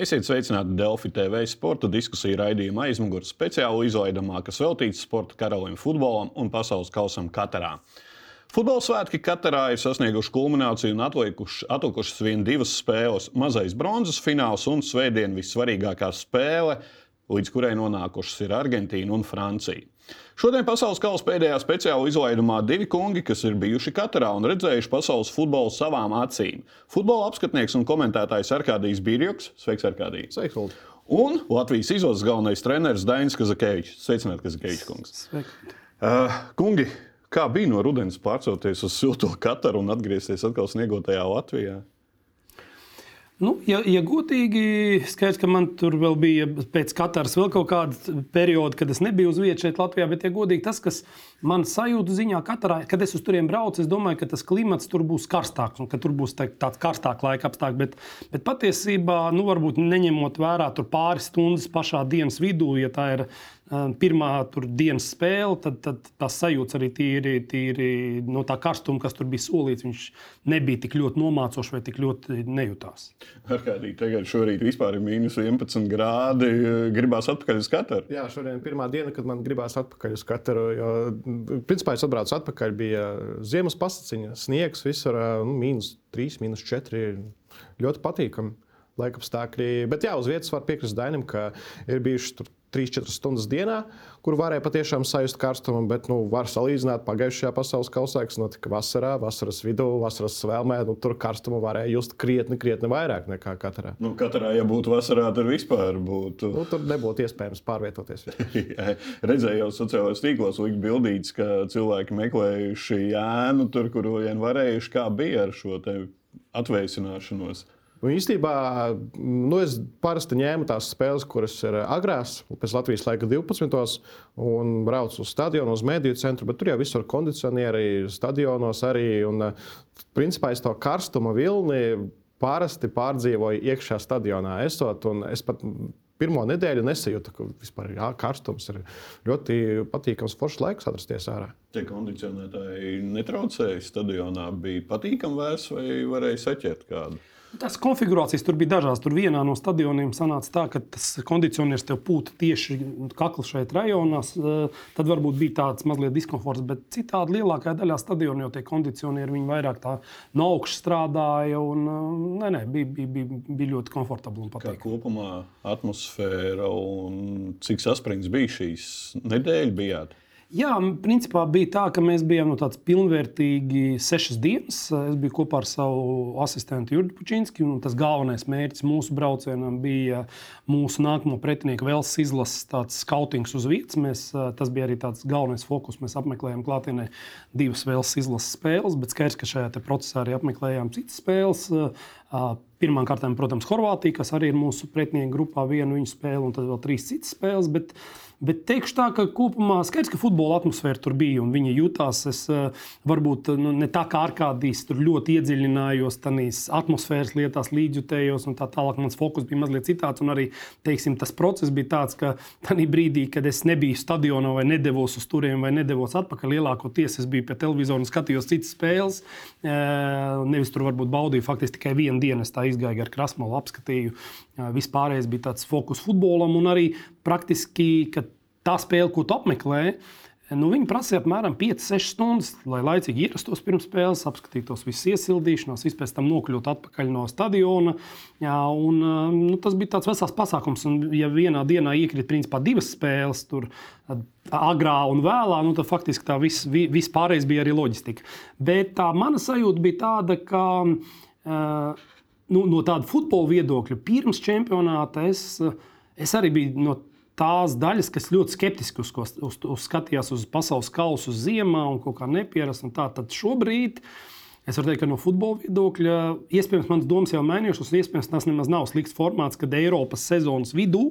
Esiet sveicināti Delfi TV sporta diskusiju raidījuma aizmugurē speciālu izlaidumā, kas veltīts sporta karalim, futbolam un pasaules kausam Katarā. Futbola svētki Katarā ir sasnieguši kulmināciju un atlikušas vien divas spēles - mazais bronzas fināls un svētdien vissvarīgākā spēle, līdz kurai nonākušas ir Argentīna un Francija. Šodien pasaules kausa pēdējā speciāla izlaidumā divi kungi, kas ir bijuši Katarā un redzējuši pasaules futbolu savām acīm. Futbola apskatnieks un komentētājs Arkādijs Birjoks. Sveiks, Arkādijs! Sveiks, Lūdzu! Un Latvijas izlases galvenais treneris Dainis Kazakevičs. Sveicināti, Kazakevičs kungs! Sveiki. Uh, kungi, kā bija no rudens pārcelties uz silto Kataru un atgriezties atkal sniegotajā Latvijā? Nu, ja, ja godīgi, skaidrs, ka man tur vēl bija pēc katras vēl kaut kāda perioda, kad es nebiju uz vietas šeit, Latvijā. Bet, ja godīgi, tas, kas man sajūta ziņā, katrā, kad es uz turieni braucu, es domāju, ka tas klimats tur būs karstāks un ka tur būs tā, tāds karstāks laika apstākļi. Bet, bet patiesībā, nu, varbūt neņemot vērā pāris stundas pašā dienas vidū, ja tā ir pirmā dienas spēle, tad, tad tas sajūta arī tīri, tīri no tā karstuma, kas tur bija solīts. Viņš nebija tik ļoti nomācošs vai tik ļoti nejūtās. Ar kādī tagad šorīt vispār ir mīnus 11 grādi. Gribās atpakaļ uz Kataru. Jā, šodien ir pirmā diena, kad man gribās atpakaļ uz Kataru. Jo, principā es atbraucu atpakaļ, bija ziemas pasaciņa, sniegs, visur nu, mīnus 3, mīnus 4. Ļoti patīkami laikapstākļi. Bet jā, uz vietas var piekrist Dainam, ka ir bijuši tur 3-4 stundas dienā, kur varēja patiešām sajust karstumu, bet nu, var salīdzināt pagājušajā pasaules kausā, kas notika vasarā, vasaras vidū, vasaras svēlmē. Nu, tur karstumu varēja just krietni, krietni vairāk nekā katrā. Nu, katrā, ja būtu vasarā, tad vispār būtu. Nu, tur nebūtu iespējams pārvietoties. Redzēju jau sociālajos tīklos, likt bildītas, ka cilvēki meklējuši ēnu tur, kur vien varējuši, kā bija ar šo atvēsināšanos. Nu, īstenībā nu, es parasti ņēmu tās spēles, kuras ir agrās, pēc Latvijas laika 12. un braucu uz stadionu, uz mediju centru, bet tur jau visur kondicionieri, stadionos arī. Un, principā es to karstuma vilni parasti pārdzīvoju iekšā stadionā esot. Es pat pirmo nedēļu nesajūtu, ka vispār jā, karstums ir ļoti patīkams, foršs laiks atrasties ārā. Tie kondicionētāji netraucēja stadionā, bija patīkami vēs vai varēja saķert kādu? Tas konfigurācijas tur bija dažādas. Tur vienā no stadioniem sanāca tā, ka tas kondicionieris tev pūta tieši kakla šeit rajonā. Eh, tad varbūt bija tāds mazliet diskomforts, bet citādi lielākajā daļā stadionu jau tie kondicionieri vairāk tā no augšas strādāja. Un, eh, nē, nē, bija, bija, bija, bija ļoti komfortabli un patīkami. Kopumā atmosfēra un cik saspringts bija šīs nedēļas bijāt? Jā, principā bija tā, ka mēs bijām no tādas pilnvērtīgi sešas dienas. Es biju kopā ar savu asistentu Jurgu Pučinski. Tas galvenais mērķis mūsu braucienam bija mūsu nākamo pretinieku vēlas izlases skautings uz vietas. Mēs, tas bija arī tāds galvenais fokus. Mēs apmeklējām klātienē divas vēlas izlases spēles, bet skaidrs, ka šajā procesā arī apmeklējām citas spēles. Pirmkārt, protams, Horvātija, kas arī ir mūsu pretinieku grupā, viena viņa spēle, un tad vēl trīs citas spēles. Bet, Bet teikšu tā, ka kopumā skaidrs, ka futbola atmosfēra tur bija un viņi jutās. Es varbūt nu, ne tā kā ārkārtīgi tur ļoti iedziļinājos tajās atmosfēras lietās, līdzjutējos un tā tālāk. Mans fokus bija mazliet citāds. Un arī teiksim, tas process bija tāds, ka tajā brīdī, kad es nebiju stadionā vai nedavos uz turieni vai nedavos atpakaļ, lielākoties es biju pie televizora un skatījos citas spēles. Nevis tur varbūt baudīju faktiski tikai vienu dienu. Es tā izgāju ar krasmalu, apskatīju. Vispārējais bija tāds fokus futbolam un arī praktiski, tā spēle, ko tu apmeklē, nu, viņi prasīja apmēram 5-6 stundas, lai laicīgi ierastos pirms spēles, apskatītos visas iesildīšanās, vispār pēc tam nokļūt atpakaļ no stadiona. Jā, un, nu, tas bija tāds vesels pasākums. Un, ja vienā dienā iekrīt principā divas spēles, tur agrā un vēlā, nu, tad faktiski tā viss vis pārējais bija arī loģistika. Bet tā mana sajūta bija tāda, ka. Uh, Nu, no tāda futbola viedokļa, pirms čempionāta es, es arī biju no tās daļas, kas ļoti skeptiski uz, uz, uz, skatījās uz pasaules kausu, ziemā un kaut kā nepierasta. Tad šobrīd es varu teikt, ka no futbola viedokļa iespējams manas domas jau mainījušās. Iespējams, tas nemaz nav slikts formāts, kad Eiropas sezonas vidū,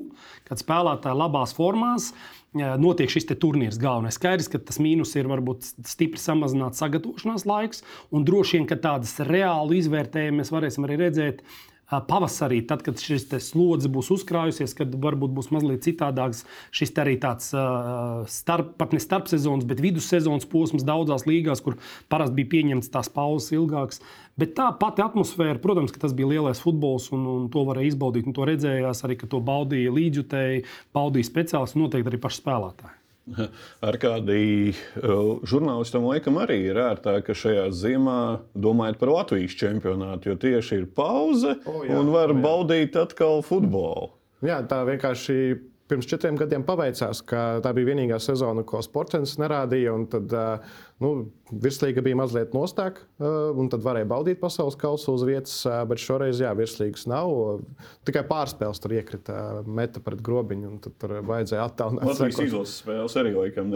kad spēlētāji labās formās. Notiek šis turnīrs galvenais. Skaidrs, ka tas mīnus ir varbūt stipri samazināts sagatavošanās laiks, un droši vien, ka tādas reāli izvērtējumus mēs varēsim arī redzēt pavasarī, tad, kad šis slodze būs uzkrājusies, kad varbūt būs mazliet citādāks šis arī tāds starp, pat ne starpsezonas, bet vidussezonas posms daudzās līgās, kur parasti bija pieņemts tās pauzes ilgākas. Bet tā pati atmosfēra, protams, ka tas bija lielais futbols, un, un to varēja izbaudīt. To redzējās arī, ka to baudīja līdzjutēji, baudīja speciālisti, noteikti arī paši spēlētāji. Ar kādī žurnālistam laikam arī ir ērtāk, ka šajā ziemā domājot par Latvijas čempionātu, jo tieši ir pauze oh, jā, un var oh, jā. baudīt atkal futbolu. Jā, tā vienkārši pirms četriem gadiem paveicās, ka tā bija vienīgā sezona, ko sports nerādīja. Tad nu, virslīga bija mazliet nostāk, un tad varēja baudīt pasaules kausu uz vietas. Bet šoreiz, jā, virslīgas nav. Tikai pārspēles tur iekrita, meta pret grobiņu, un tur vajadzēja attālināt. Latvijas izlases spēles arī laikam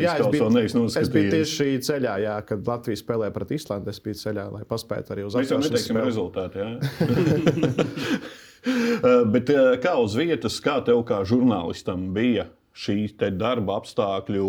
jā, es biju, tieši ceļā, jā, kad Latvija spēlēja pret Islandi. Es biju ceļā, lai paspētu arī uz atsevišķu spēli. Rezultāti, Eh, bet eh, kā uz vietas, kā tev kā žurnālistam bija šī darba apstākļi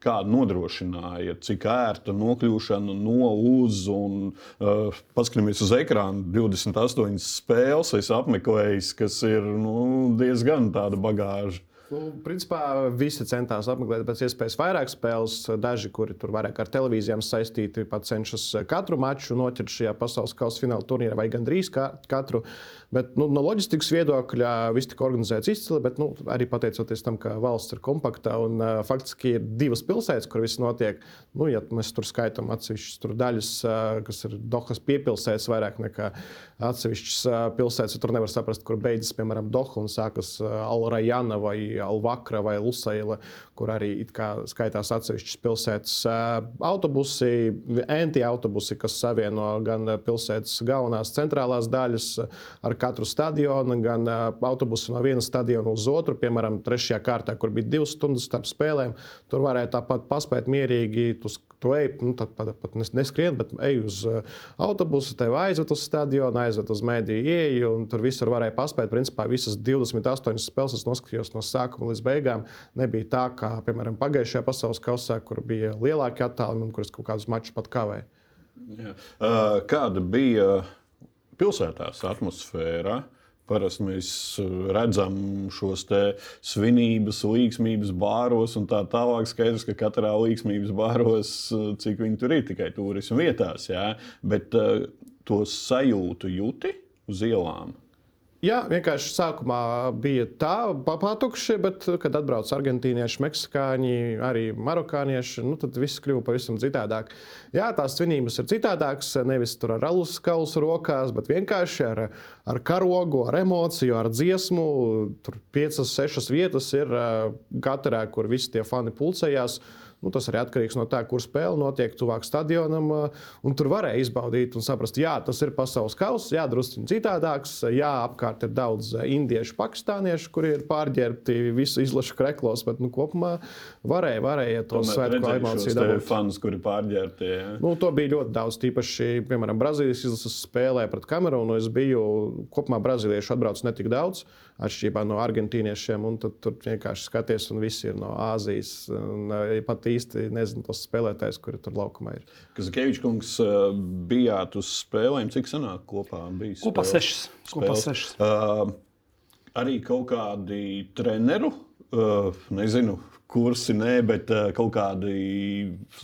kāda nodrošināja, cik ērta nokļūšana no uz un uh, paskatāmies uz ekrānu. 28 spēles es apmeklēju, kas ir nu, diezgan tāda bagāža. Nu, principā visi centās apmeklēt pēc iespējas vairāk spēles. Daži, kuri tur vairāk ar televīzijām saistīti, pat cenšas katru maču noķert šajā pasaules kausa fināla turnīrā vai gandrīz katru. Uh, Bet nu, no loģistikas viedokļa viss tika organizēts izcili, bet nu, arī pateicoties tam, ka valsts ir kompakta un uh, faktiski ir divas pilsētas, kur viss notiek. Nu, ja mēs tur skaitām atsevišķas daļas, uh, kas ir Dohas piepilsētas vairāk nekā atsevišķas uh, pilsētas, tur nevar saprast, kur beidzas, piemēram, Doha un sākas Alrajana vai Alvakra vai Lusaila, kur arī skaitās atsevišķas pilsētas autobusi, enti autobusi, kas savieno gan pilsētas galvenās centrālās daļas ar katru stadionu, gan uh, autobusu no viena stadiona uz otru. Piemēram, trešajā kārtā, kur bija divas stundas starp spēlēm, tur varēja tāpat paspēt mierīgi. Tu, tu ej, nu, tad pat, pat neskrien, bet ej uz uh, autobusu, tev aizved uz stadionu, aizved uz mediju ieeju, un tur visur varēja paspēt. Principā visas 28 spēles es noskatījos no sākuma līdz beigām. Nebija tā, kā, piemēram, pagājušajā pasaules kausā, kur bija lielāki attālumi un kuras kaut kādus mačus pat kavēja. Uh, kāda bija pilsētās atmosfērā. Parasti mēs uh, redzam šos svinības, līgsmības bāros un tā tālāk. Skaidrs, ka katrā līgsmības bāros, uh, cik viņi tur ir, tikai turismu vietās. Jā. Bet uh, to sajūtu jūti uz ielām. Jā, vienkārši sākumā bija tā patukši, bet, kad atbrauca argentīnieši, meksikāņi, arī marokānieši, nu, tad viss kļuva pavisam citādāk. Jā, tās svinības ir citādākas, nevis tur ar alus kausu rokās, bet vienkārši ar, ar karogu, ar emociju, ar dziesmu. Tur piecas, sešas vietas ir katrā, kur visi tie fani pulcējās. Nu, tas arī atkarīgs no tā, kur spēle notiek, tuvāk stadionam. Uh, tur varēja izbaudīt un saprast, jā, tas ir pasaules kausa, jā, drusku citādāks. Jā, apkārt ir daudz uh, indiešu, pakistāniešu, kuri ir pārģērbti visu izlašu kreklos, bet nu, kopumā varēja, varēja to svētku emociju dabūt. Fans, kuri pārģērbti. Jā. Nu, to bija ļoti daudz, tīpaši, piemēram, Brazīlijas izlases spēlē pret Kamerunu. Es biju kopumā brazīliešu atbraucis ne tik daudz atšķirībā no argentīniešiem. Tad tur vienkārši skaties, un visi ir no Āzijas. Un, ja pat īsti nezinu tos spēlētājus, kuri tur laukumā ir. Kazakēvičs kungs, bijāt uz spēlēm, cik sanāk kopā? Kopā sešas. Kopā sešas. Uh, arī kaut kādi treneru, uh, nezinu, kursi, nē, bet uh, kaut kādi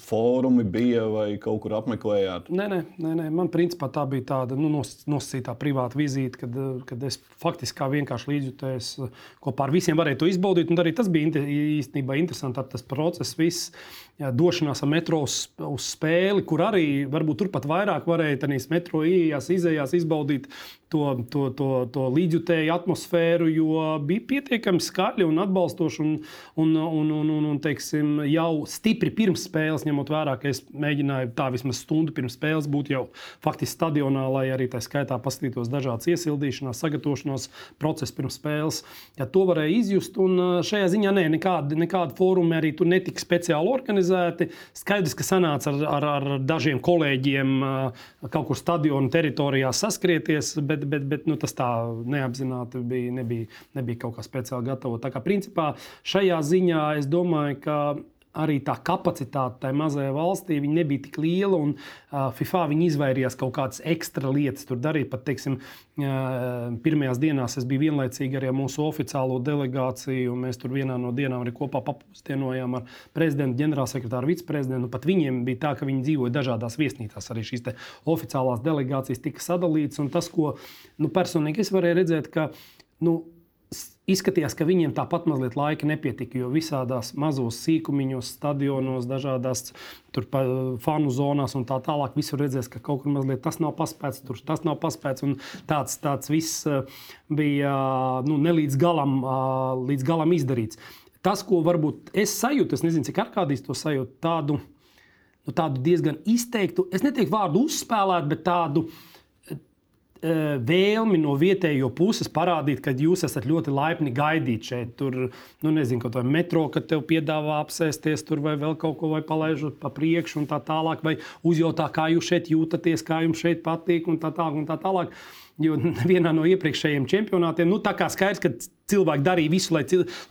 fórumi bija vai kaut kur apmeklējāt? Nē, nē, nē, nē. man principā tā bija tāda nu, nosacītā privāta vizīte, kad, eh, kad es faktiski kā vienkārši līdzjutējos eh, kopā ar visiem varēju to izbaudīt. Arī tas bija īstenībā interesanti, tas process, viss jā, došanās ar metro uz, uz spēli, kur arī varbūt turpat vairāk varēja tajās metro ieejās, izējās, izbaudīt to, to, to, to līdzjutēju atmosfēru, jo bija pietiekami skaļi un atbalstoši. Un, un, un, un, un, un teiksim, jau stipri pirms spēles, ņemot vērā, ka es mēģināju tā vismaz stundu pirms spēles būt jau faktiski stadionā, lai arī tā skaitā paskatītos dažādas iesildīšanās, sagatavošanās procesu pirms spēles. Ja to varēja izjust, un šajā ziņā nē, nekādi, nekādi fórumi arī tur netika speciāli organizēti. Skaidrs, ka sanāca ar, ar, ar dažiem kolēģiem kaut kur stadionu teritorijā saskrieties. Bet bet, bet, nu, tas tā neapzināti bija, nebija, nebija kaut kā speciāli gatavota. Tā kā principā šajā ziņā es domāju, ka arī tā kapacitāte tajā mazajā valstī nebija tik liela. Un, uh, FIFA viņi izvairījās kaut kādas ekstra lietas tur darīt. Pat, teiksim, uh, pirmajās dienās es biju vienlaicīgi arī ar mūsu oficiālo delegāciju. Mēs tur vienā no dienām arī kopā papūstienojām ar prezidentu, ģenerālsekretāru, viceprezidentu. Pat viņiem bija tā, ka viņi dzīvoja dažādās viesnīcās. Arī šīs oficiālās delegācijas tika sadalītas. Tas, ko nu, personīgi es varēju redzēt, ka nu, Izskatījās, ka viņiem tāpat mazliet laika nepietika, jo visādās mazos sīkumiņos, stadionos, dažādās pa, fanu zonās un tā tālāk visur redzēs, ka kaut kur mazliet tas nav paspēts, tur tas nav paspēts. Tāds, tāds viss eh, bija nu, ne līdz galam, līdz galam izdarīts. Tas, ko varbūt es sajūtu, es nezinu, cik ar kādīs to sajūtu, tādu, nu, tādu diezgan izteiktu, es neteiktu vārdu uzspēlēt, bet tādu Eh, vēlmi no vietējo puses parādīt, ka jūs esat ļoti laipni gaidīt šeit. Tur, nu, nezinu, kaut vai metro, kad tev piedāvā apsēsties tur vai vēl kaut ko, vai palaižot pa priekšu un tā tālāk, vai uzjautā, kā jūs šeit jūtaties, kā jums šeit patīk un tā tālāk. Un tā tālāk. Jo vienā no iepriekšējiem čempionātiem, nu, tā kā skaidrs, ka cilvēki darīja visu, lai,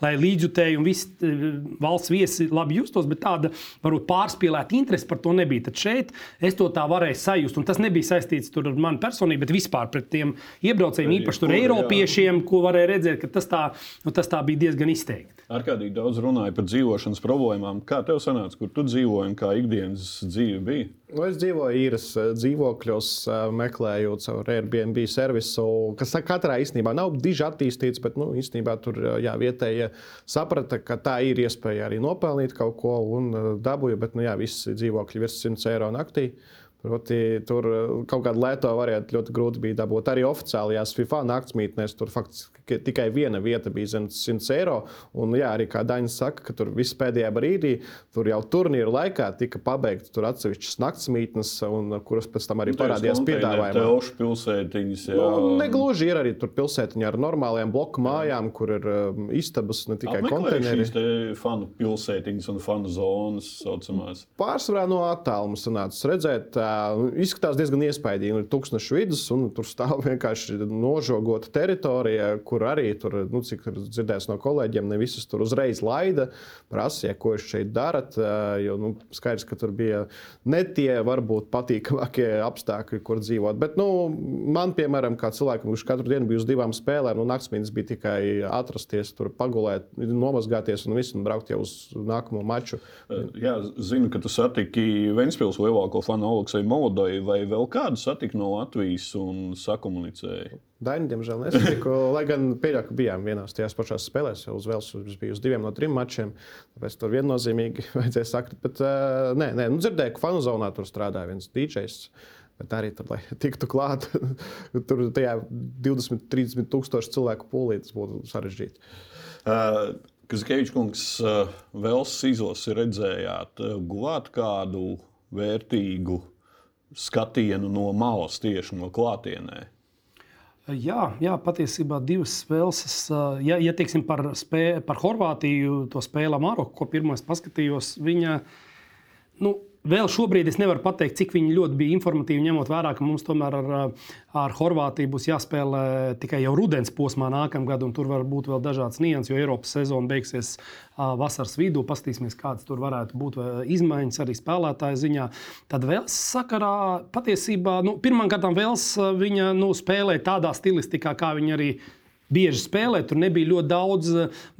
lai līdzjutēji un visi eh, valsts viesi labi justos, bet tāda varbūt pārspīlēta interese par to nebija. Tad šeit es to tā varēju sajust. Un tas nebija saistīts ar mani personīgi, bet vispār pret tiem iebraucējiem, īpaši tur Eiropiešiem, ko varēja redzēt, ka tas tā, nu, tas tā bija diezgan izteikti. Ar kādīgi daudz runāja par dzīvošanas problēmām. Kā tev sanāca, kur tu dzīvoji un kā ikdienas dzīve bija? Nu, es dzīvoju īres eh, dzīvokļos, eh, meklējot savu Airbnb servisu, kas katrā īstenībā nav diži attīstīts, bet nu, īstenībā tur jā, vietējie saprata, ka tā ir iespēja arī nopelnīt kaut ko un dabūju, bet nu, jā, visi dzīvokļi virs 100 eiro naktī. Proti, tur kaut kādu lēto variantu ļoti grūti bija dabūt. Arī oficiālajās FIFA naktsmītnēs tur faktiski tikai viena vieta bija zem 100 eiro. Un, jā, arī kā Daņs saka, ka tur viss pēdējā brīdī, tur jau turnīra laikā tika pabeigts tur atsevišķas naktsmītnes, kuras pēc tam arī nu, parādījās piedāvājumā. Telšu pilsētiņas, jā. Nu, negluži ir arī tur pilsētiņa ar normālajām bloku mājām, kur ir um, istabas, ne tikai konteineri. Šīs fanu pilsētiņas un fanu zonas saucamās. Pārsvarā no attāluma sanāca redzēt, uh, izskatās diezgan iespaidīgi. Ir tūkstoši vidus un tur stāv vienkārši nožogota teritorija, kur arī tur, nu, cik dzirdēs no kolēģiem, ne visus tur uzreiz laida, prasīja, ko jūs šeit darat. Jo nu, skaidrs, ka tur bija ne tie varbūt patīkamākie apstākļi, kur dzīvot. Bet nu, man, piemēram, kā cilvēkam, kurš katru dienu bija uz divām spēlēm, nu, naktsmītnes bija tikai atrasties, tur pagulēt, nomazgāties un visu un braukt jau uz nākamo maču. Jā, zinu, ka tu satiki Ventspils lielāko fanu Oleksiju Molodoju vai vēl kādu satiki no Latvijas un sakomunicēji. Daini, diemžēl, nesatiku. lai gan ka bijām vienās tajās pašās spēlēs, jau uz Velsas bija uz diviem no trim mačiem. Tāpēc tur viennozīmīgi vajadzēja sakot. Bet, uh, nē, nē nu, dzirdēju, ka fanu zonā tur strādāja viens DJs. Bet arī tur, lai tiktu klāt, tur tajā 20, 30 tūkstošu cilvēku pūlī tas būtu sarežģīti. Uh, Kazkevičs kungs, uh, Velsas izlasi redzējāt, uh, guvāt kādu vērtīgu skatienu no malas tieši no klātienē? Jā, jā, patiesībā divas spēles. Ja, ja teiksim par, spē, par Horvātiju, to spēli Maroku, ko pirmais paskatījos, viņa. Nu, Vēl šobrīd es nevaru pateikt, cik viņi ļoti bija informatīvi, ņemot vērā, ka mums tomēr ar, ar Horvātiju būs jāspēlē tikai jau rudens posmā nākamgad, un tur var būt vēl dažādas nianses, jo Eiropas sezona beigsies vasaras vidū. Paskatīsimies, kādas tur varētu būt izmaiņas arī spēlētāju ziņā. Tad vēl sakarā patiesībā, nu, pirmkārt, Vēls viņa nu, spēlē tādā stilistikā, kā viņa arī bieži spēlē. Tur nebija ļoti daudz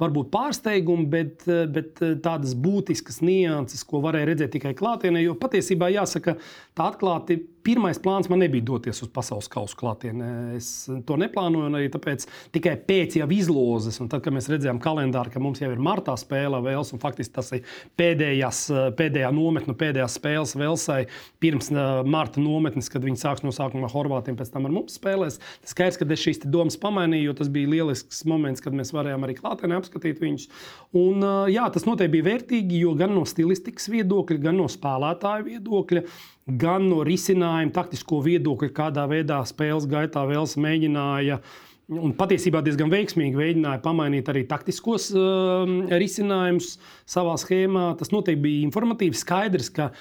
varbūt, pārsteigumu, bet, bet tādas būtiskas nianses, ko varēja redzēt tikai klātienē. Jo patiesībā jāsaka, tā atklāti pirmais plāns man nebija doties uz pasaules kausa klātienē. Es to neplānoju, arī tāpēc tikai pēc jau izlozes, un tad, kad mēs redzējām kalendāru, ka mums jau ir martā spēle Vēls, un faktiski tas ir pēdējās, pēdējā nometne, pēdējās spēles Velsai pirms marta nometnes, kad viņi sāks no sākuma ar Horvātiem, pēc tam ar mums spēlēs. Tas skaidrs, ka es šīs domas pamainīju, jo tas bija lielisks moments, kad mēs varējām arī klātienē apskatīt viņus. Un, jā, tas noteikti bija vērtīgi, jo gan no stilistikas viedokļa, gan no spēlētāju viedokļa gan no risinājuma, taktisko viedokļa, kādā veidā spēles gaitā Vēls mēģināja. Un patiesībā diezgan veiksmīgi mēģināja pamainīt arī taktiskos uh, risinājumus savā schēmā. Tas noteikti bija informatīvi skaidrs, ka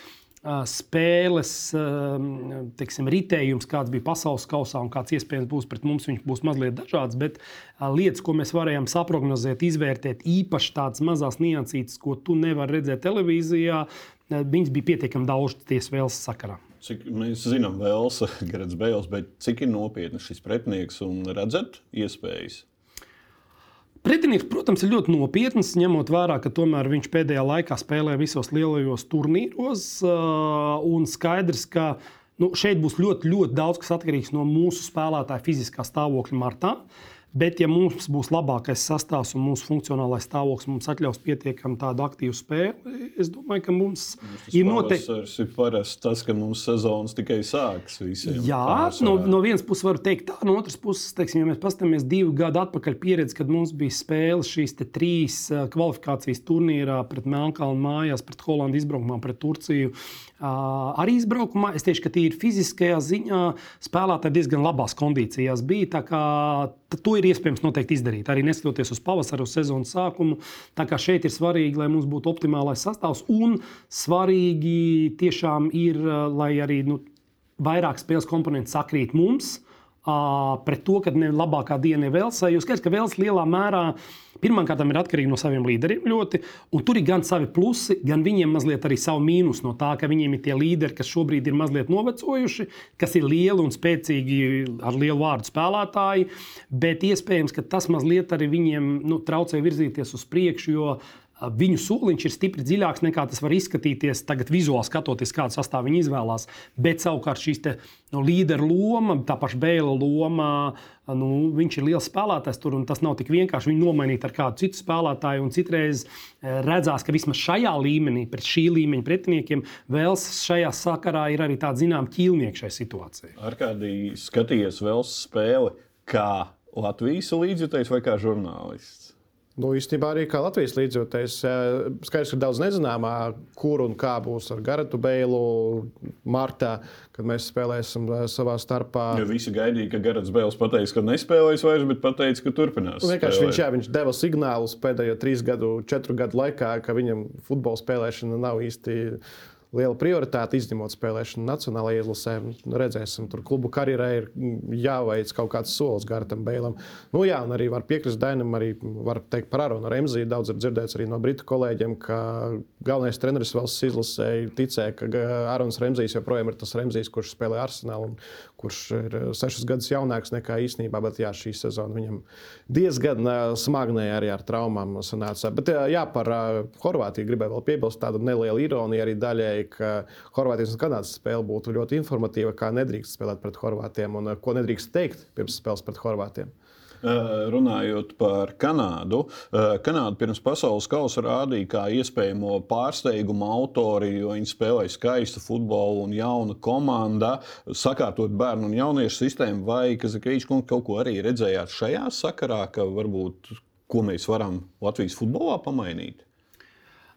spēles teiksim, ritējums, kāds bija pasaules kausā un kāds iespējams būs pret mums, viņš būs mazliet dažāds. Bet lietas, ko mēs varējām saprognozēt, izvērtēt, īpaši tādas mazas niansītas, ko tu nevari redzēt televīzijā, viņas bija pietiekami daudz tiesu vēlas sakarā. Cik mēs zinām, Vēls, Garants Bēls, bet cik ir nopietni šis pretinieks un redzat iespējas? Pretinieks, protams, ir ļoti nopietns, ņemot vērā, ka tomēr viņš pēdējā laikā spēlē visos lielajos turnīros. Un skaidrs, ka nu, šeit būs ļoti, ļoti daudz kas atkarīgs no mūsu spēlētāja fiziskā stāvokļa martā. Bet, ja mums būs labākais sastāvs un mūsu funkcionālais stāvoklis mums atļaus pietiekami tādu aktīvu spēli, es domāju, ka mums, mums ir noteikti. Tas ir parasti tas, ka mums sezonas tikai sākas visiem. Jā, no, no vienas puses varu teikt tā, no otras puses, teiksim, ja mēs paskatāmies divu gadu atpakaļ pieredzi, kad mums bija spēles šīs trīs kvalifikācijas turnīrā pret Melnkalnu mājās, pret Holandu izbraukumā, pret Turciju. Arī izbraukumā es tieši, ka tīri fiziskajā ziņā spēlētāji diezgan labās kondīcijās bija. To ir iespējams noteikti izdarīt. Arī neskatoties uz pavasara, uz sezonas sākumu. Tā kā šeit ir svarīgi, lai mums būtu optimālais sastāvs. Un svarīgi tiešām ir, lai arī nu, vairāk spēles komponenti sakrīt mums pret to, ka ne labākā diena ir Velsai. Jūs skatāties, ka Vels lielā mērā pirmkārt ir atkarīga no saviem līderiem ļoti, un tur ir gan savi plusi, gan viņiem mazliet arī savi mīnus no tā, ka viņiem ir tie līderi, kas šobrīd ir mazliet novecojuši, kas ir lieli un spēcīgi ar lielu vārdu spēlētāji, bet iespējams, ka tas mazliet arī viņiem nu, traucē virzīties uz priekšu, jo Viņu soliņš ir stipri dziļāks nekā tas var izskatīties tagad, vizuāli skatoties, kādu sastāvu viņi izvēlās. Bet savukārt šīs te, nu, līderu loma, tā paša Bēla loma, nu, viņš ir liels spēlētājs tur, un tas nav tik vienkārši viņu nomainīt ar kādu citu spēlētāju. Un citreiz redzās, ka vismaz šajā līmenī, pret šī līmeņa pretiniekiem, Vēls šajā sakarā ir arī tāds zinām ķīlnieks šai situācijai. Ar kādi skatījies Vēls spēli kā Latvijas līdzjutējs vai kā žurnālists? Nu, īstenībā arī kā Latvijas līdzjūtējs, skaidrs, ka daudz nezināmā, kur un kā būs ar Garatu Beilu martā, kad mēs spēlēsim savā starpā. Jo visi gaidīja, ka Garats Beils pateiks, ka nespēlēs vairs, bet pateica, ka turpinās. Nu, vienkārši viņš, jā, viņš deva signālus pēdējo trīs gadu, četru gadu laikā, ka viņam futbola spēlēšana nav īsti liela prioritāte, izņemot spēlēšanu nacionālajā izlasē. Nu, redzēsim, tur klubu karjerai ir jāveic kaut kāds solis Gartam Bēlam. Nu, jā, un arī var piekrist Dainam, arī var teikt par Aronu Remziju. Daudz ir dzirdēts arī no britu kolēģiem, ka galvenais treneris valsts izlasē ticēja, ka Arons Remzijs joprojām ir tas Remzijs, kurš spēlē Arsenālu un kurš ir sešus gadus jaunāks nekā īstenībā. Bet jā, šī sezona viņam diezgan smagnēja arī ar traumām sanāca. Bet jā, par Horvātiju gribēju vēl piebilst tādu nelielu ironiju arī daļai ka Horvātijas un Kanādas spēle būtu ļoti informatīva, kā nedrīkst spēlēt pret Horvātiem un ko nedrīkst teikt pirms spēles pret Horvātiem. Runājot par Kanādu, Kanāda pirms pasaules kausa rādīja kā iespējamo pārsteigumu autori, jo viņi spēlēja skaistu futbolu un jauna komanda, sakārtot bērnu un jauniešu sistēmu. Vai Kazakīčs kaut ko arī redzējāt šajā sakarā, ka varbūt ko mēs varam Latvijas futbolā pamainīt?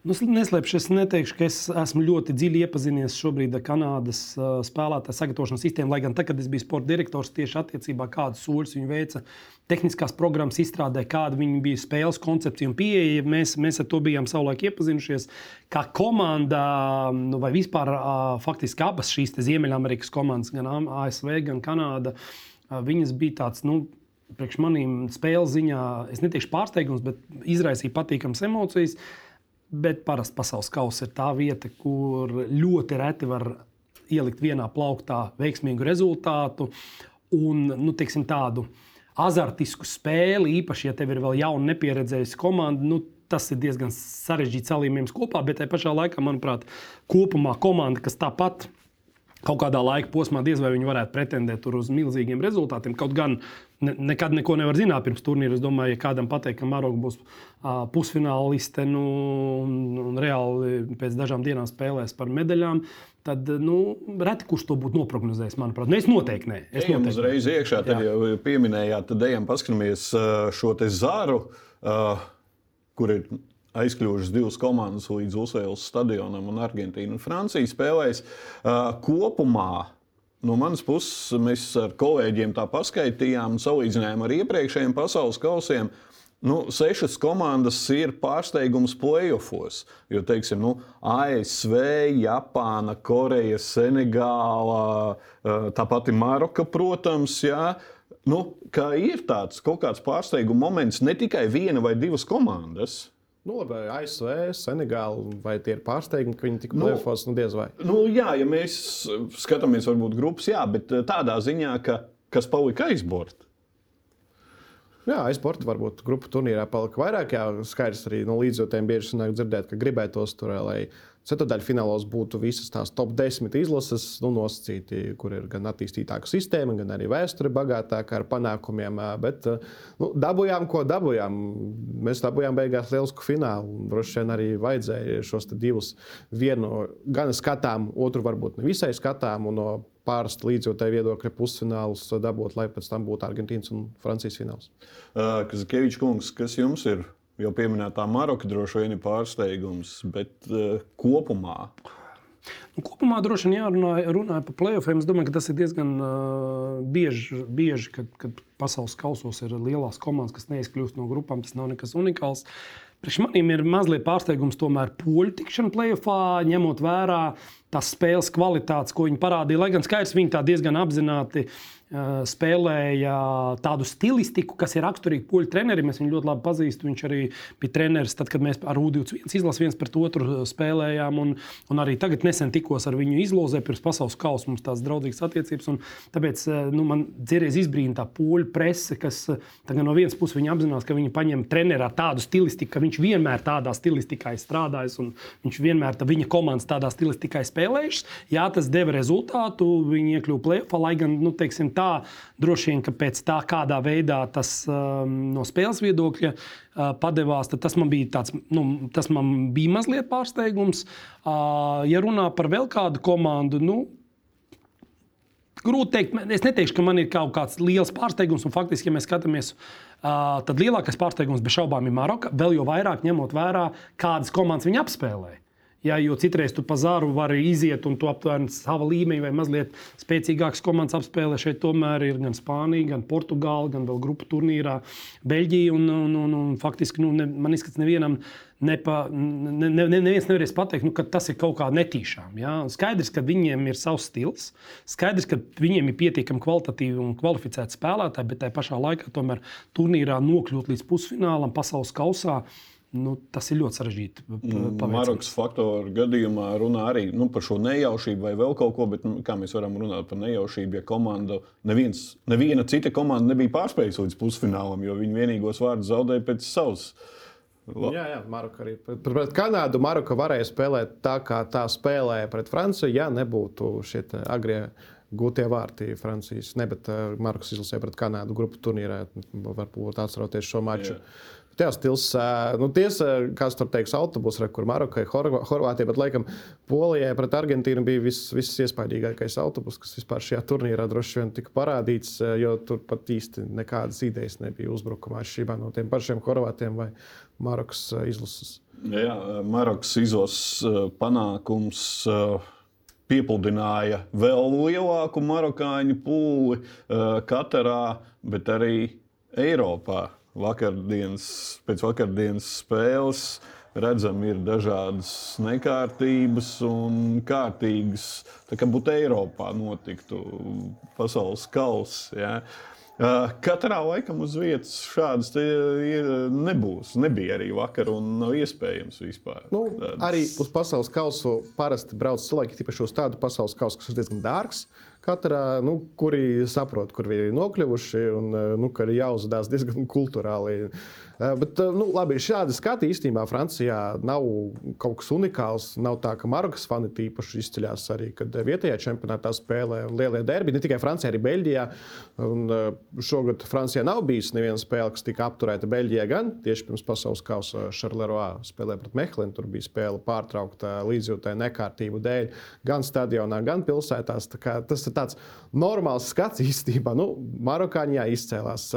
Nu, neslēpšu, es neteikšu, ka es esmu ļoti dziļi iepazinies šobrīd ar Kanādas spēlētāju sagatavošanas sistēmu. Lai gan tad, kad es biju sporta direktors, tieši attiecībā kādus soļus viņi veica, tehniskās programmas izstrādē, kāda viņa bija spēles koncepcija un pieeja. Mēs, mēs ar to bijām savulaik iepazinušies. Kā komanda, nu, vai vispār faktiski abas šīs Ziemeļamerikas komandas, gan ASV, gan Kanāda, viņas bija tāds. Nu, Priekš maniem spēles ziņā, es neteikšu pārsteigums, bet izraisīja patīkamas emocijas. Uh, Bet parasti pasaules kausa ir tā vieta, kur ļoti reti var ielikt vienā plauktā veiksmīgu rezultātu un nu, teiksim, tādu azartisku spēli, īpaši, ja tev ir vēl jauna, nepieredzējusi komanda. Nu, tas ir diezgan sarežģīts salīmējums kopā, bet tajā pašā laikā, manuprāt, kopumā komanda, kas tāpat kaut kādā laika posmā diez vai viņi varētu pretendēt uz milzīgiem rezultātiem. Kaut gan ne, nekad neko nevar zināt pirms turnīra. Es domāju, ja kādam pateikt, ka Maroka būs uh, pusfināliste nu, un, un reāli pēc dažām dienām spēlēs par medaļām. Tad nu, reti kurš to būtu noprognozējis, manuprāt. Nu, es noteikti nē. Es ejam noteikti uzreiz iekšā, tad Jā. jau pieminējāt, tad ejam paskatāmies šo te zaru, uh, kur ir aizkļuvušas divas komandas līdz Usēlas stadionam, un Argentīna un Francija spēlēs. Uh, kopumā no manas puses mēs ar kolēģiem tā paskaidrojām un salīdzinājām ar iepriekšējiem pasaules kausiem. nu, sešas komandas ir pārsteigums playoffs. Jo, teiksim, nu, ASV, Japāna, Koreja, Senegāla, tā pati Maroka, protams, jā. Nu, ir tāds kaut kāds pārsteiguma moments, ne tikai viena vai divas komandas. Nu, labi, ASV, Senegāla, vai tie ir pārsteigumi, ka viņi tik nu, plēfos, nu diez vai. Nu, jā, ja mēs skatāmies, varbūt grupas, jā, bet tādā ziņā, ka kas palika aizbort. Jā, aizporta varbūt grupu turnīrā palika vairāk. Jā, skaidrs arī no līdzjūtēm bieži sanāk dzirdēt, ka gribētos tur, lai ceturdaļfinālos būtu visas tās top 10 izlases, nu, nosacīti, kur ir gan attīstītāka sistēma, gan arī vēsture bagātāka ar panākumiem. Bet nu, dabūjām, ko dabūjām. Mēs dabūjām beigās lielisku finālu. Droši vien arī vajadzēja šos divus vienu gan skatām, otru varbūt ne visai skatām. No pārsta līdzjūtēju viedokļa pusfinālus dabūt, lai pēc tam būtu Argentīnas un Francijas fināls. Uh, Kazakevičs kungs, kas jums ir? Jau pieminētā Maroka droši vien ir pārsteigums, bet uh, kopumā. Nu, kopumā droši vien jārunā runāja par playoffiem. Es domāju, ka tas ir diezgan uh, bieži, bieži kad, kad pasaules kausos ir lielās komandas, kas neizkļūst no grupām. Tas nav nekas unikāls. Priekš maniem ir mazliet pārsteigums tomēr poļu tikšana playoffā, ņemot vērā tās spēles kvalitātes, ko viņi parādīja. Lai gan skaidrs, viņi tā diezgan apzināti uh, spēlēja tādu stilistiku, kas ir raksturīga poļu trenerim. Es viņu ļoti labi pazīstu. Viņš arī bija treneris tad, kad mēs ar U21 izlasījām viens pret otru spēlējām. Un, un arī tagad nesen tikos ar viņu izlozē pirms pasaules kausa. Mums tādas draudzīgas attiecības. Tāpēc nu, man dzirdes izbrīna tā poļu prese, kas no vienas puses apzinās, ka viņi paņem trenerā tādu stilistiku, ka viņš vienmēr tādā stilistikā ir strādājis un viņš vienmēr tā viņa komandas tādā stilistikā ir spēlējis. Jā, tas deva rezultātu. Viņi iekļuva plēsoņā, lai gan, nu, teiksim, tā, droši vien, ka pēc tā, kādā veidā tas um, no spēles viedokļa uh, padevās, tas man bija tāds, nu, tas man bija mazliet pārsteigums. Uh, ja runā par vēl kādu komandu, nu, Grūti teikt, es neteikšu, ka man ir kaut kāds liels pārsteigums. Un faktiski, ja mēs skatāmies, uh, tad lielākais pārsteigums bez šaubām ir Maroka. Vēl jau vairāk ņemot vērā, kādas komandas viņi apspēlēja. Ja, jo citreiz tu pa zāru vari iziet un tu aptuveni sava līmeņa vai mazliet spēcīgākas komandas apspēlē. Šeit tomēr ir gan Spānija, gan Portugāla, gan vēl grupu turnīrā Beļģija. Un, un, un, un faktiski nu, ne, man izskatās, nevienam nepa, ne, ne, neviens nevarēs pateikt, nu, ka tas ir kaut kā netīšām. Ja? Skaidrs, ka viņiem ir savs stils, skaidrs, ka viņiem ir pietiekami kvalitatīvi un kvalificēti spēlētāji, bet tajā pašā laikā tomēr turnīrā nokļūt līdz pusfinālam, pasaules kausā. Nu, tas ir ļoti sarežģīti. Mm, Marokas faktoru gadījumā runā arī nu, par šo nejaušību vai vēl kaut ko, bet nu, kā mēs varam runāt par nejaušību, ja komanda, neviens, neviena cita komanda nebija pārspējusi līdz pusfinālam, jo viņi vienīgos vārdus zaudēja pēc savas. La. Jā, jā, Maroka arī. Pret, pret Kanādu Maroka varēja spēlēt tā, kā tā spēlēja pret Franciju, ja nebūtu šie agrie gūtie vārti Francijas. Ne, bet uh, Marokas izlasīja pret Kanādu grupu turnīrā. Varbūt atceroties šo maču. Jā. Jā, stils, nu, tiesa, kāds tur teiks, autobusu, kur Marokai, Horvātijai, bet laikam Polijai pret Argentīnu bija viss, viss iespaidīgākais autobus, kas vispār šajā turnīrā droši vien tika parādīts, jo tur pat īsti nekādas idejas nebija uzbrukumā atšķirībā no tiem pašiem Horvātiem vai Marokas izlases. Jā, Marokas izlases panākums piepildīja vēl lielāku marokāņu pūli Katarā, bet arī Eiropā vakardienas, pēc vakardienas spēles redzam, ir dažādas nekārtības un kārtīgas. Tā kā būtu Eiropā notiktu pasaules kausa. Ja? Katrā laikam uz vietas šādas nebūs. Nebija arī vakar, un nav iespējams vispār. Nu, tādas... Arī uz pasaules kausu parasti brauc cilvēki, tīpaši uz tādu pasaules kausu, kas ir diezgan dārgs. Katrā, nu, kuri saprot, kur viņi ir nokļuvuši, un nu, ka ir jāuzvedās diezgan kultūrāli. Eh, bet, eh, nu, labi, šādi skati īstenībā Francijā nav kaut kas unikāls. Nav tā, ka Marokas fani tīpaši izceļas arī, kad vietējā čempionātā spēlē lielie derbi. Ne tikai Francijā, arī Beļģijā. Un, eh, šogad Francijā nav bijis neviena spēle, kas tika apturēta Beļģijā. Gan tieši pirms pasaules kausa Šarleroā spēlē pret Mehlinu. Tur bija spēle pārtraukta līdzjūtēju nekārtību dēļ gan stadionā, gan pilsētās. Tas ir tāds normāls skats īstenībā. Nu, Marokāņi jā, izcēlās.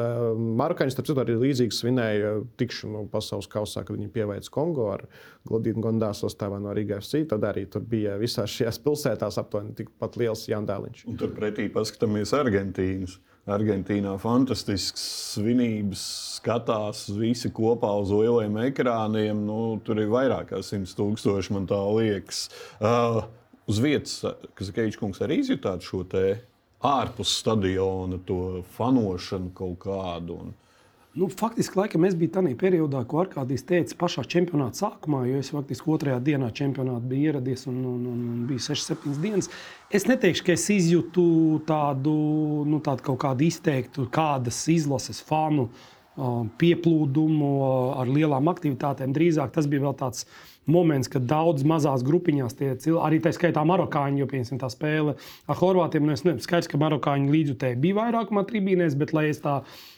Marokāņi, starp citu, arī līdzīgi svinēja tikšanu pasaules kausā, kad viņi pieveica Kongo ar Glodīnu Gondā sastāvā no Rīgas FC. Tad arī tur bija visās šajās pilsētās aptuveni tikpat liels jandāliņš. Un tur pretī paskatāmies Argentīnas. Argentīnā fantastisks svinības, skatās visi kopā uz lieliem ekrāniem. Nu, tur ir vairāk kā 100 tūkstoši, man tā liekas. Uh, uz vietas, kas Keičkungs arī izjutāt šo te ārpus stadiona, to fanošanu kaut kādu. Un, Nu, faktiski, laikam, es biju tajā periodā, ko Arkādijs teica, pašā čempionāta sākumā, jo es faktiski otrajā dienā čempionātā biju ieradies un, un, un, un bija 6-7 dienas. Es neteikšu, ka es izjūtu tādu, nu, tādu kaut kādu izteiktu, kādas izlases fanu pieplūdumu ar lielām aktivitātēm. Drīzāk tas bija vēl tāds moments, kad daudz mazās grupiņās tie cilvēki, arī tā skaitā marokāņi, jo piemēram tā spēle ar horvātiem, nu es nezinu, skaidrs, ka marokāņi līdzjutēji bija vairākumā tribīnēs, bet lai es tā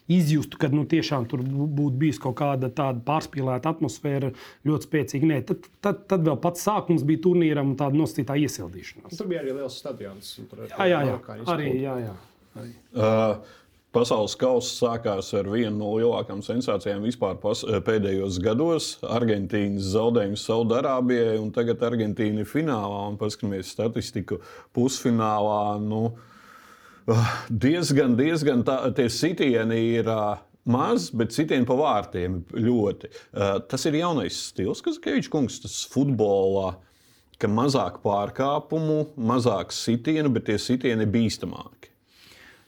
izjustu, ka nu, tiešām tur būtu bijusi kaut kāda tāda pārspīlēta atmosfēra, ļoti spēcīga. Nē, tad, tad, tad vēl pats sākums bija turnīram un tāda nosacītā iesildīšanās. Tur bija arī liels stadions. Tur jā, jā, jā. Arī, jā, jā. Arī. Uh, Pasaules kausa sākās ar vienu no lielākajām sensācijām vispār pas, pēdējos gados. Argentīnas zaudējums Saudārābijai, un tagad Argentīna ir finālā. Paskatāmies statistiku pusfinālā. Nu, diezgan, diezgan tā, tie sitieni ir. Maz, bet citiem pa vārtiem ļoti. Tas ir jaunais stils, kas Kevičs kungs, tas futbolā, ka mazāk pārkāpumu, mazāk sitienu, bet tie sitieni ir bīstamāki.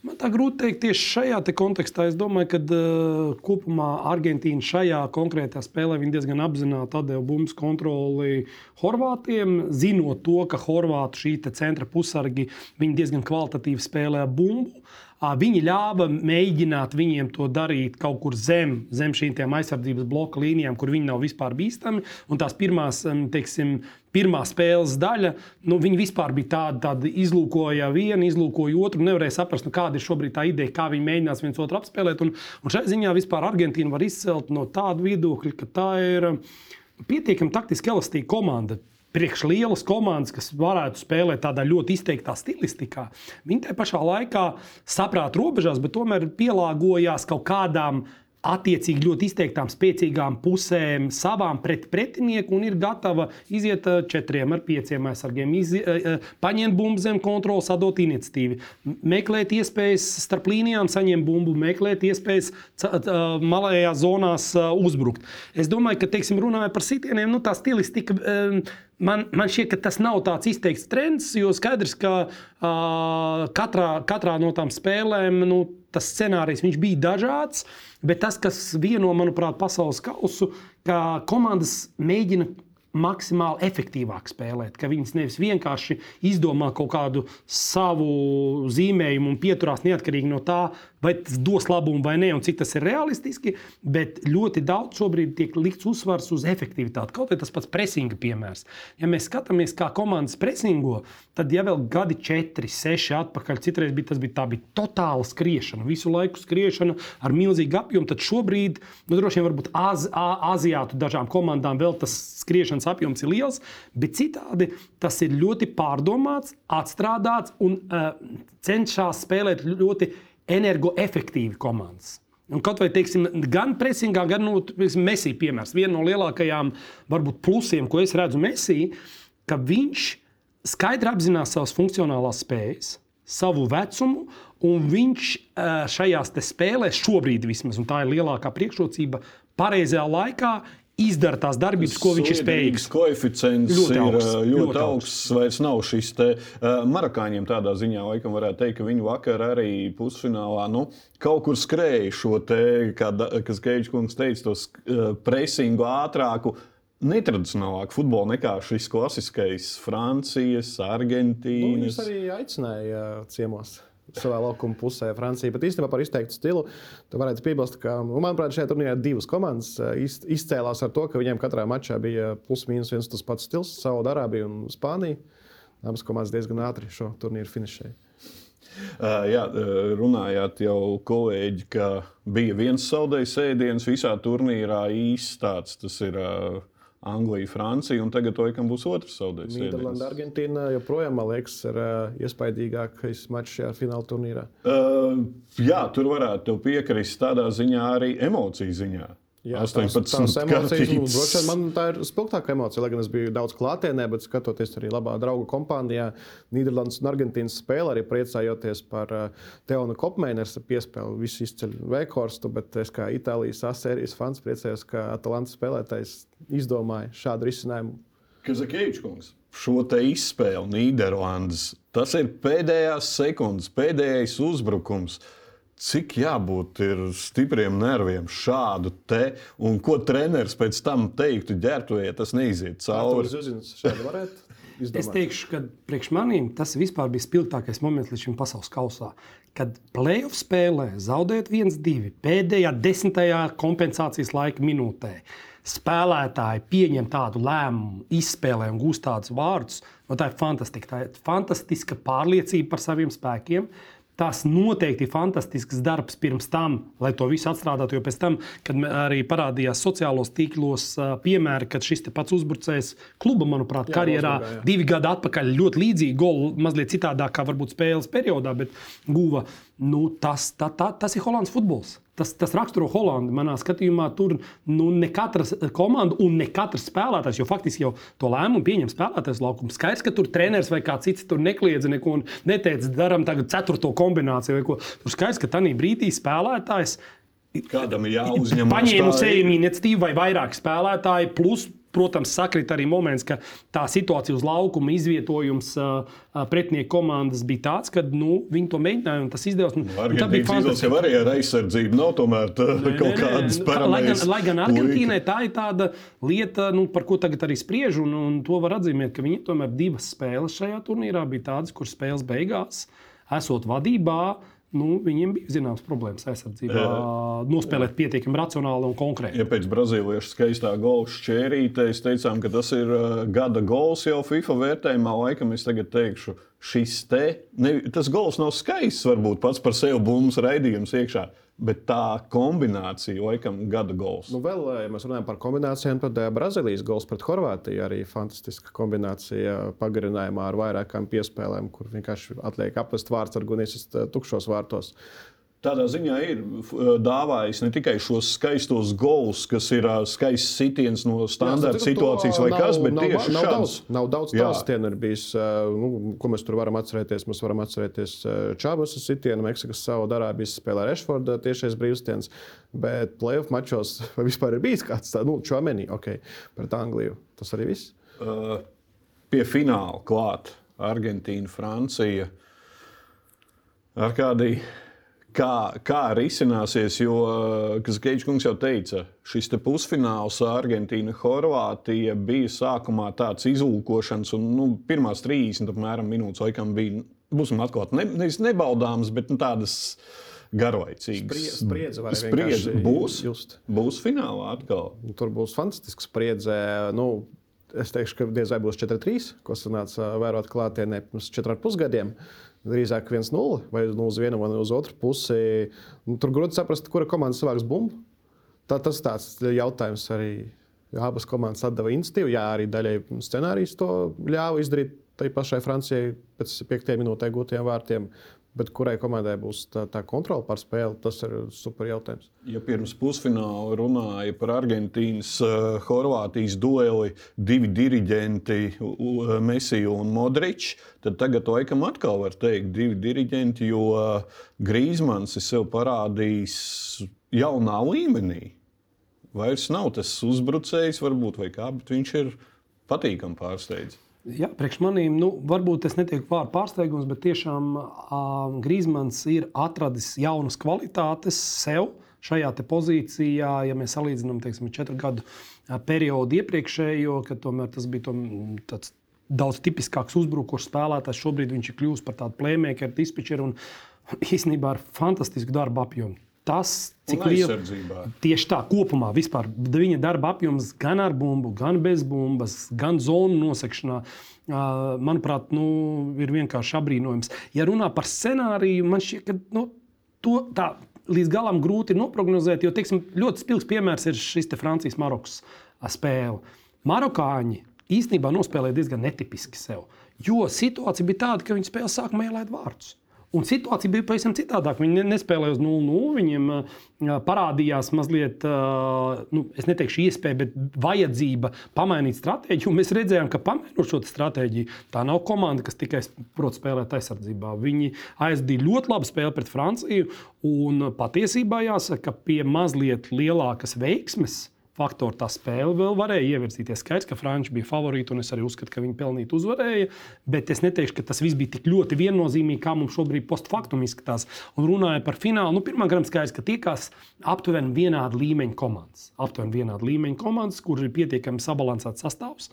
Man tā grūti pateikt tieši šajā kontekstā. Es domāju, ka uh, kopumā Argentīna šajā konkrētā spēlē diezgan apzināti deva bumbu kontroli Horvātiem, zinot to, ka Horvātu šī centra pusargi diezgan kvalitatīvi spēlē bumbu. Viņi ļāva mēģināt viņiem to darīt kaut kur zem, zem šīm aizsardzības bloka līnijām, kur viņi nav vispār bīstami. Un tās pirmās, teiksim, pirmā spēles daļa, nu, viņi vispār bija tāda, tāda izlūkoja vienu, izlūkoja otru, nevarēja saprast, nu, kāda ir šobrīd tā ideja, kā viņi mēģinās viens otru apspēlēt. Un, un šai ziņā vispār Argentīna var izcelt no tāda viedokļa, ka tā ir pietiekami taktiski elastīga komanda priekš lielas komandas, kas varētu spēlēt tādā ļoti izteiktā stilistikā, viņi tajā pašā laikā saprāta robežās, bet tomēr pielāgojās kaut kādām attiecīgi ļoti izteiktām, spēcīgām pusēm savām pret pretinieku un ir gatava iziet četriem ar pieciem aizsargiem, izi, paņemt bumbu zem kontroli, sadot iniciatīvu, meklēt iespējas starp līnijām, saņemt bumbu, meklēt iespējas malējās zonās uzbrukt. Es domāju, ka, teiksim, runājot par sitieniem, nu, tā stilistika Man, man šķiet, ka tas nav tāds izteikts trends, jo skaidrs, ka uh, katrā, katrā no tām spēlēm nu, tas scenārijs bija dažāds. Bet tas, kas vieno, manuprāt, pasaules kausu, ka komandas mēģina maksimāli efektīvāk spēlēt. Ka viņas nevis vienkārši izdomā kaut kādu savu zīmējumu un pieturās neatkarīgi no tā, vai tas dos labumu vai nē, un cik tas ir realistiski. Bet ļoti daudz šobrīd tiek likts uzsvars uz efektivitāti. Kaut arī tas pats presinga piemērs. Ja mēs skatāmies, kā komandas presingo, tad jau vēl gadi 4, 6 atpakaļ, citreiz bija tas bija, bija totāla skriešana, visu laiku skriešana ar milzīgu apjomu. Tad šobrīd, nu, droši vien, varbūt az, aziātu dažām komandām vēl tas skriešanas apjoms ir liels, bet citādi tas ir ļoti pārdomāts, atstrādāts un uh, cenšas spēlēt ļoti energoefektīvi komandas. Un kaut vai teiksim, gan presingā, gan nu, Messi piemērs. Viena no lielākajām varbūt, plusiem, ko es redzu Messi, ka viņš skaidri apzinās savas funkcionālās spējas, savu vecumu, un viņš šajās spēlēs šobrīd vismaz, un tā ir lielākā priekšrocība, pareizajā laikā izdara tās darbības, ko viņš ir spējīgs. Koeficients ļoti augsts, ir ļoti, ļoti augsts. Vairs nav šis te marakāņiem tādā ziņā, laikam varētu teikt, ka viņi vakar arī pusfinālā nu, kaut kur skrēja šo te, kā, kas Geidžs kungs teica, tos uh, presingu ātrāku. Netradicionālāk futbolu nekā šis klasiskais Francijas, Argentīnas. Nu, viņš arī aicināja ciemos savā laukuma pusē, Francija. Bet īstenībā par izteiktu stilu, tu varētu piebilst, ka, nu, manuprāt, šajā turnīrā divas komandas izcēlās ar to, ka viņiem katrā mačā bija plus-mínus viens tas pats stils - Saudārābija un Spānija. Abas komandas diezgan ātri šo turnīru finišēja. Uh, jā, runājāt jau kolēģi, ka bija viens zaudējums ēdiens visā turnīrā īsts tāds. Tas ir uh, Anglija, Francija, un tagad laikam būs otrs zaudējums. Nīderlanda, Argentīna joprojām, man liekas, ir uh, iespaidīgākais mačs šajā fināla turnīrā. Uh, jā, tur varētu piekrist tādā ziņā, arī emociju ziņā. Jā, 18 tās, tās emocijas, nu, droši vien man tā ir spilgtākā emocija, lai gan es biju daudz klātienē, bet skatoties arī labā draugu kompānijā, Nīderlandes un Argentīnas spēlē, arī priecājoties par uh, Teonu Kopmeineru piespēli. Visi izceļ Veikhorstu, bet es kā Itālijas asērijas fans priecājos, ka Atalanta spēlētājs izdomāja šādu risinājumu. Kazakēvičs kungs, šo izspēli Nīderlandes, tas ir pēdējās sekundes, pēdējais uzbrukums. Cik jābūt ir stipriem nerviem šādu te, un ko treneris pēc tam teiktu, ģērbtuvē, tas neiziet cauri. Es teikšu, ka priekš maniem tas vispār bija spilgtākais moments līdz šim pasaules kausā. Kad playoff spēlē zaudējot 1-2 pēdējā desmitajā kompensācijas laika minūtē, spēlētāji pieņem tādu lēmumu, izspēlē un gūst tādus vārdus. No tā ir fantastiska. Tā ir fantastiska pārliecība par saviem spēkiem. Tas noteikti ir fantastisks darbs pirms tam, lai to visu atstrādātu. Jo pēc tam, kad arī parādījās sociālos tīklos piemēri, kad šis pats uzbrucējs kluba, manuprāt, Jā, karjerā jā. divi gadi atpakaļ ļoti līdzīgi golu, mazliet citādākā varbūt spēles periodā, bet guva. Nu, tas, tā, tā, tas ir Holandas futbols. Tas, tas raksturo Holandi. Manā skatījumā tur nu, ne katra komanda un ne katrs spēlētājs, jo faktiski jau to lēmumu pieņem spēlētājs laukums. Skaidrs, ka tur treneris vai kāds cits tur nekliedza neko un neteica, darām tagad ceturto kombināciju vai ko. Tur skaidrs, ka tajā brīdī spēlētājs Kādam ir jāuzņem paņēma uz sevi iniciatīvu vai vairāk spēlētāji. Plus, protams, sakrīt arī moments, ka tā situācija uz laukuma izvietojums pretinieku komandas bija tāds, ka nu, viņi to mēģināja un tas izdevās. Un, un tā bija jau arī ar aizsardzību nav tomēr tā, kaut Nē, nē, kādas nu, tā- lai, gan, Argentīnai tā ir tāda lieta, nu, par ko tagad arī spriež, un, un to var atzīmēt, ka viņi tomēr divas spēles šajā turnīrā bija tādas, kuras spēles beigās, esot vadībā, nu, viņiem bija zināmas problēmas aizsardzībā, nospēlēt pietiekami racionāli un konkrēti. Ja pēc brazīliešu skaistā gola šķērītes teicām, ka tas ir uh, gada gols jau FIFA vērtējumā, laikam es tagad teikšu, šis te, ne, tas gols nav skaists varbūt pats par sevi bumbas raidījums iekšā, bet tā kombinācija laikam gada gols. Nu, vēl, ja mēs runājam par kombinācijām, tad eh, Brazīlijas gols pret Horvātiju arī fantastiska kombinācija pagarinājumā ar vairākām piespēlēm, kur vienkārši atliek apvest vārds ar gunistas tukšos vārtos. Tādā ziņā ir dāvājis ne tikai šos skaistos gols, kas ir skaists sitiens no standarta situācijas vai nav- kas, bet nav, tieši nav šāds. daudz, nav daudz tādu sitienu bijis. Nu, ko mēs tur varam atcerēties? Mēs varam atcerēties Čābas sitienu, Meksikas Saudārābijas spēlē Rešforda tiešais brīvstiens, bet playoff mačos vai vispār ir bijis kāds tāds, nu, Čāmenī, ok, pret Angliju. Tas arī viss. Uh, pie fināla klāt Argentīna, Francija. Ar kādī, kā, kā risināsies, jo, kas Geitskungs jau teica, šis te pusfināls Argentīna, Horvātija bija sākumā tāds izlūkošanas, un nu, pirmās 30 apmēram minūtes laikam bija, būsim atklāti, ne, nevis nebaudāmas, bet nu, tādas garlaicīgas. Sprie- spriedze var Spriedze vienkārši būs, just. būs finālā atkal. Nu, Tur būs fantastisks spriedze. Nu, es teikšu, ka diez vai būs 4-3, ko sanāca vērot klātienē pirms 4,5 gadiem. Drīzāk 1-0 vai nu uz vienu vai uz otru pusi. Nu, tur grūti saprast, kura komanda savāks bumbu. Tā, tas tāds jautājums arī. Abas komandas atdeva iniciatīvu. Jā, arī daļai scenārijs to ļāva izdarīt tai pašai Francijai pēc 5 minūtē gūtiem vārtiem. Bet kurai komandai būs tā, tā kontrole pār spēli, tas ir super jautājums. Ja pirms pusfināla runāja par Argentīnas, uh, Horvātijas dueli, divi diriģenti, uh, Mesiju un Modričs, tad tagad laikam atkal var teikt, divi diriģenti, jo uh, Grīsmans ir sev parādījis jaunā līmenī. Vairs nav tas uzbrucējs, varbūt, vai kā, bet viņš ir patīkami pārsteigts. Jā, priekš manīm, nu, varbūt tas netiek vārdu pārsteigums, bet tiešām uh, Grīsmans ir atradis jaunas kvalitātes sev šajā pozīcijā. Ja mēs salīdzinām teiksim, četru gadu periodu iepriekšējo, kad tomēr tas bija tom, tāds daudz tipiskāks uzbrukošs spēlētājs, šobrīd viņš ir kļuvis par tādu playmakeru, dispečeru un īstenībā ar fantastisku darbu apjomu. Tas, cik liela aizsardzībā. Tieši tā, kopumā vispār, viņa darba apjoms gan ar bumbu, gan bez bumbas, gan zonu nosekšanā. Manuprāt, nu, ir vienkārši apbrīnojams. Ja runā par scenāriju, man šķiet, ka nu, to tā līdz galam grūti ir noprognozēt. Jo teiksim, ļoti spilgts piemērs ir šis Francijas-Marokas spēle. Marokāņi īstenībā nospēlēja diezgan netipiski sev. Jo situācija bija tāda, ka viņi spēlē sākumā ielaid vārdus. Un situācija bija pavisam citādāka. Viņi nespēlēja uz 0-0. Viņiem parādījās mazliet, nu, es neteikšu, iespēja, bet vajadzība pamainīt stratēģiju. Mēs redzējām, ka pamainot šo stratēģiju, tā nav komanda, kas tikai prot spēlēt aizsardzībā. Viņi aizdīja ļoti labu spēli pret Franciju. Un patiesībā jāsaka, ka pie mazliet lielākas veiksmes faktori tā spēle vēl varēja ievirzīties. Skaidrs, ka Frančija bija favorīti, un es arī uzskatu, ka viņi pelnīti uzvarēja. Bet es neteikšu, ka tas viss bija tik ļoti viennozīmīgi, kā mums šobrīd postfaktum izskatās. Un runājot par finālu, nu, gadam skaidrs, ka tiekās aptuveni vienāda līmeņa komandas. Aptuveni vienāda līmeņa komandas, kur ir pietiekami sabalansēts sastāvs,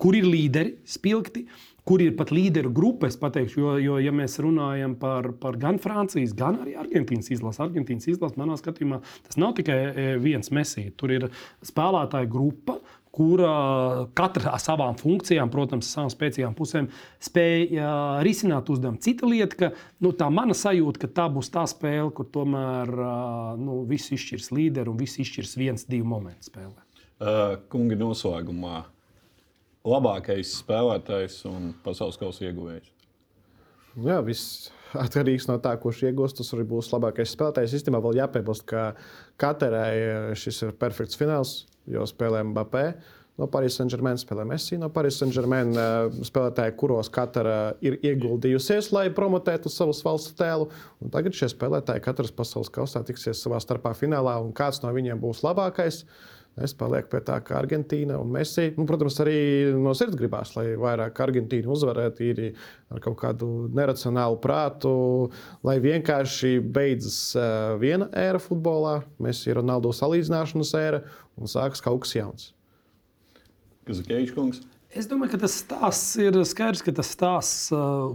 kur ir līderi spilgti kur ir pat līderu grupa, pateikšu, jo, jo ja mēs runājam par, par gan Francijas, gan arī Argentīnas izlasi, Argentīnas izlasi, manā skatījumā, tas nav tikai e, viens mesija. Tur ir spēlētāju grupa, kura katra ar savām funkcijām, protams, savām spēcīgām pusēm, spēja risināt uzdevumu. Cita lieta, ka nu, tā mana sajūta, ka tā būs tā spēle, kur tomēr nu, viss izšķirs līderi un viss izšķirs viens, divu momentu spēlē. Kungi noslēgumā labākais spēlētājs un pasaules kausa ieguvējs? Jā, viss atkarīgs no tā, kurš iegūst. Tas arī būs labākais spēlētājs. Īstenībā vēl jāpiebilst, ka katrai šis ir perfekts fināls, jo spēlē Mbappé. No Paris Saint-Germain spēlē Messi, no Paris Saint-Germain eh, spēlētāji, kuros katra ir ieguldījusies, lai promotētu savus valsts tēlu. Un tagad šie spēlētāji katrs pasaules kausā tiksies savā starpā finālā, un kāds no viņiem būs labākais. Uh, Es palieku pie tā, ka Argentīna un Messi, nu, protams, arī no sirds gribās, lai vairāk Argentīna uzvarētu īri ar kaut kādu neracionālu prātu, lai vienkārši beidzas uh, viena ēra futbolā, Messi ir Ronaldo salīdzināšanas ēra un sākas kaut kas jauns. Kas ir Keļķis? Es domāju, ka tas stāsts ir skaidrs, ka tas stāsts,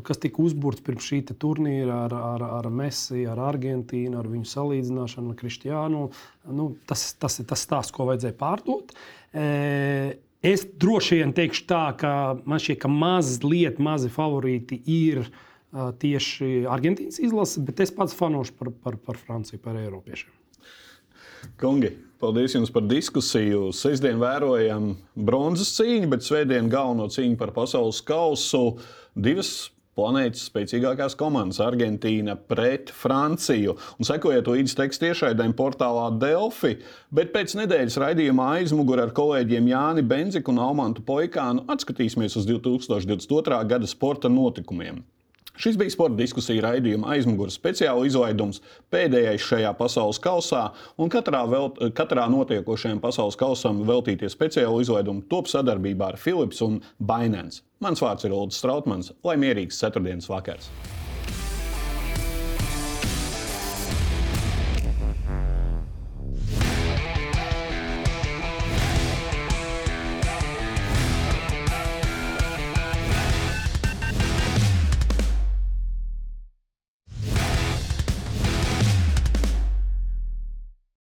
kas tika uzbūvēts pirms šī turnīra ar, ar, ar Messi, ar Argentīnu, ar viņu salīdzināšanu ar Kristiānu, nu, tas, tas ir tas stāsts, ko vajadzēja pārdot. Es droši vien teikšu tā, ka man šķiet, ka mazliet mazi favorīti ir tieši Argentīnas izlase, bet es pats fanošu par, par, par Franciju, par Eiropiešiem. Kungi, paldies jums par diskusiju. Sestdien vērojam bronzas cīņu, bet svētdien galveno cīņu par pasaules kausu. Divas planētas spēcīgākās komandas - Argentīna pret Franciju. Un sekojiet līdzi tekstu tiešraidēm portālā Delfi. Bet pēc nedēļas raidījumā aizmugurē ar kolēģiem Jāni Benziku un Almantu Poikānu atskatīsimies uz 2022. gada sporta notikumiem. Šis bija sporta diskusija raidījuma aizmugures speciāla izlaidums, pēdējais šajā pasaules kausā, un katrā, vēl, katrā notiekošajam pasaules kausam veltītie speciāla izlaidumi top sadarbībā ar Philips un Binance. Mans vārds ir Ulrichs Strautmans, lai mierīgs ceturtdienas vakars!